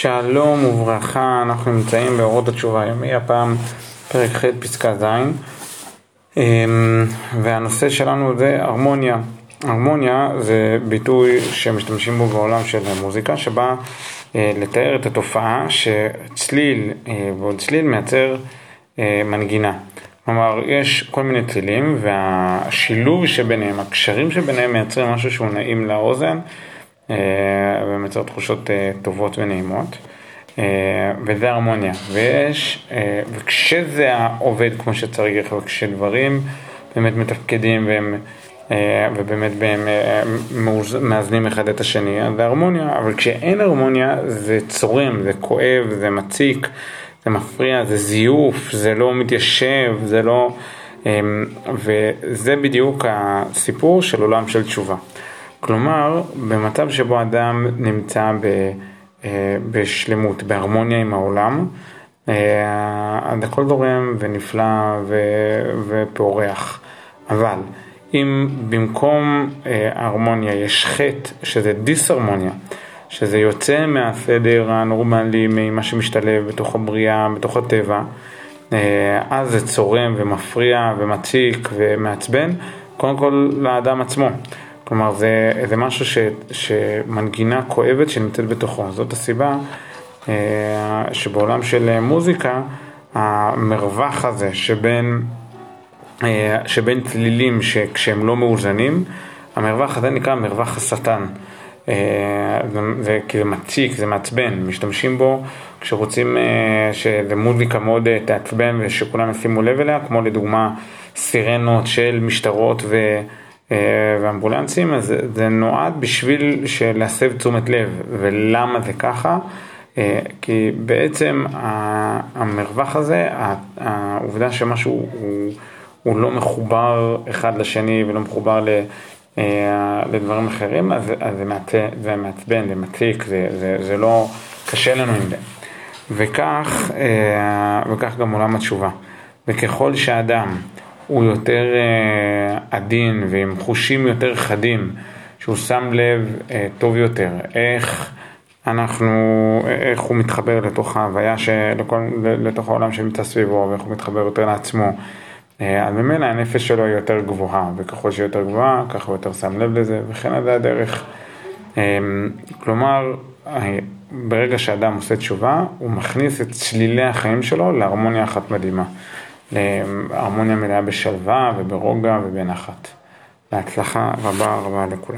שלום וברכה, אנחנו נמצאים באורות התשובה היומי, הפעם פרק ח' פסקה ז', אמ, והנושא שלנו זה הרמוניה. הרמוניה זה ביטוי שמשתמשים בו בעולם של מוזיקה, שבא אה, לתאר את התופעה שצליל אה, ועוד צליל מייצר אה, מנגינה. כלומר, יש כל מיני צלילים והשילוב שביניהם, הקשרים שביניהם מייצרים משהו שהוא נעים לאוזן. אה, ומייצר תחושות אה, טובות ונעימות, אה, וזה הרמוניה. ויש, וכשזה עובד כמו שצריך, וכשדברים באמת מתפקדים והם, ובאמת הם מאזנים אחד את השני, אז זה הרמוניה, אבל כשאין הרמוניה זה צורם, זה כואב, זה מציק, זה מפריע, זה זיוף, זה לא מתיישב, זה לא... וזה בדיוק הסיפור של עולם של תשובה. כלומר, במצב שבו אדם נמצא ב, אה, בשלמות, בהרמוניה עם העולם, אה, הכל זורם ונפלא ו, ופורח. אבל אם במקום אה, הרמוניה יש חטא, שזה דיסהרמוניה, שזה יוצא מהסדר הנורמלי, ממה שמשתלב בתוך הבריאה, בתוך הטבע, אז זה צורם ומפריע ומציק ומעצבן, קודם כל לאדם עצמו. כלומר זה, זה משהו ש, שמנגינה כואבת שנמצאת בתוכו, זאת הסיבה אה, שבעולם של מוזיקה המרווח הזה שבין, אה, שבין צלילים שכשהם לא מאוזנים, המרווח הזה נקרא מרווח השטן. אה, זה זה מציק, זה מעצבן, משתמשים בו כשרוצים שזה מוזיקה מאוד תעצבן ושכולם ישימו לב אליה, כמו לדוגמה סירנות של משטרות ו... אה, ואמבולנסים, אז זה נועד בשביל להסב תשומת לב. ולמה זה ככה? אה, כי בעצם המרווח הזה, העובדה שמשהו הוא, הוא לא מחובר אחד לשני ולא מחובר ל... אה, לדברים אחרים, אז, אז זה, זה מעצבן, זה מציק, זה, זה, זה לא, קשה לנו עם זה. וכך, וכך גם עולם התשובה. וככל שאדם הוא יותר אה, עדין ועם חושים יותר חדים, שהוא שם לב אה, טוב יותר, איך אנחנו, איך הוא מתחבר לתוך ההוויה, שלכל, לתוך העולם שנמצא סביבו, ואיך הוא מתחבר יותר לעצמו. אה, אז ממילא הנפש שלו היא יותר גבוהה, וככל שהיא יותר גבוהה, ככה הוא יותר שם לב לזה, וכן זה הדרך. כלומר, ברגע שאדם עושה תשובה, הוא מכניס את צלילי החיים שלו להרמוניה אחת מדהימה. להרמוניה מלאה בשלווה וברוגע ובנחת. להצלחה רבה רבה לכולם.